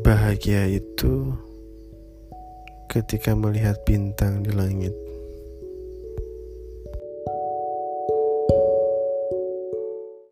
Bahagia itu ketika melihat bintang di langit.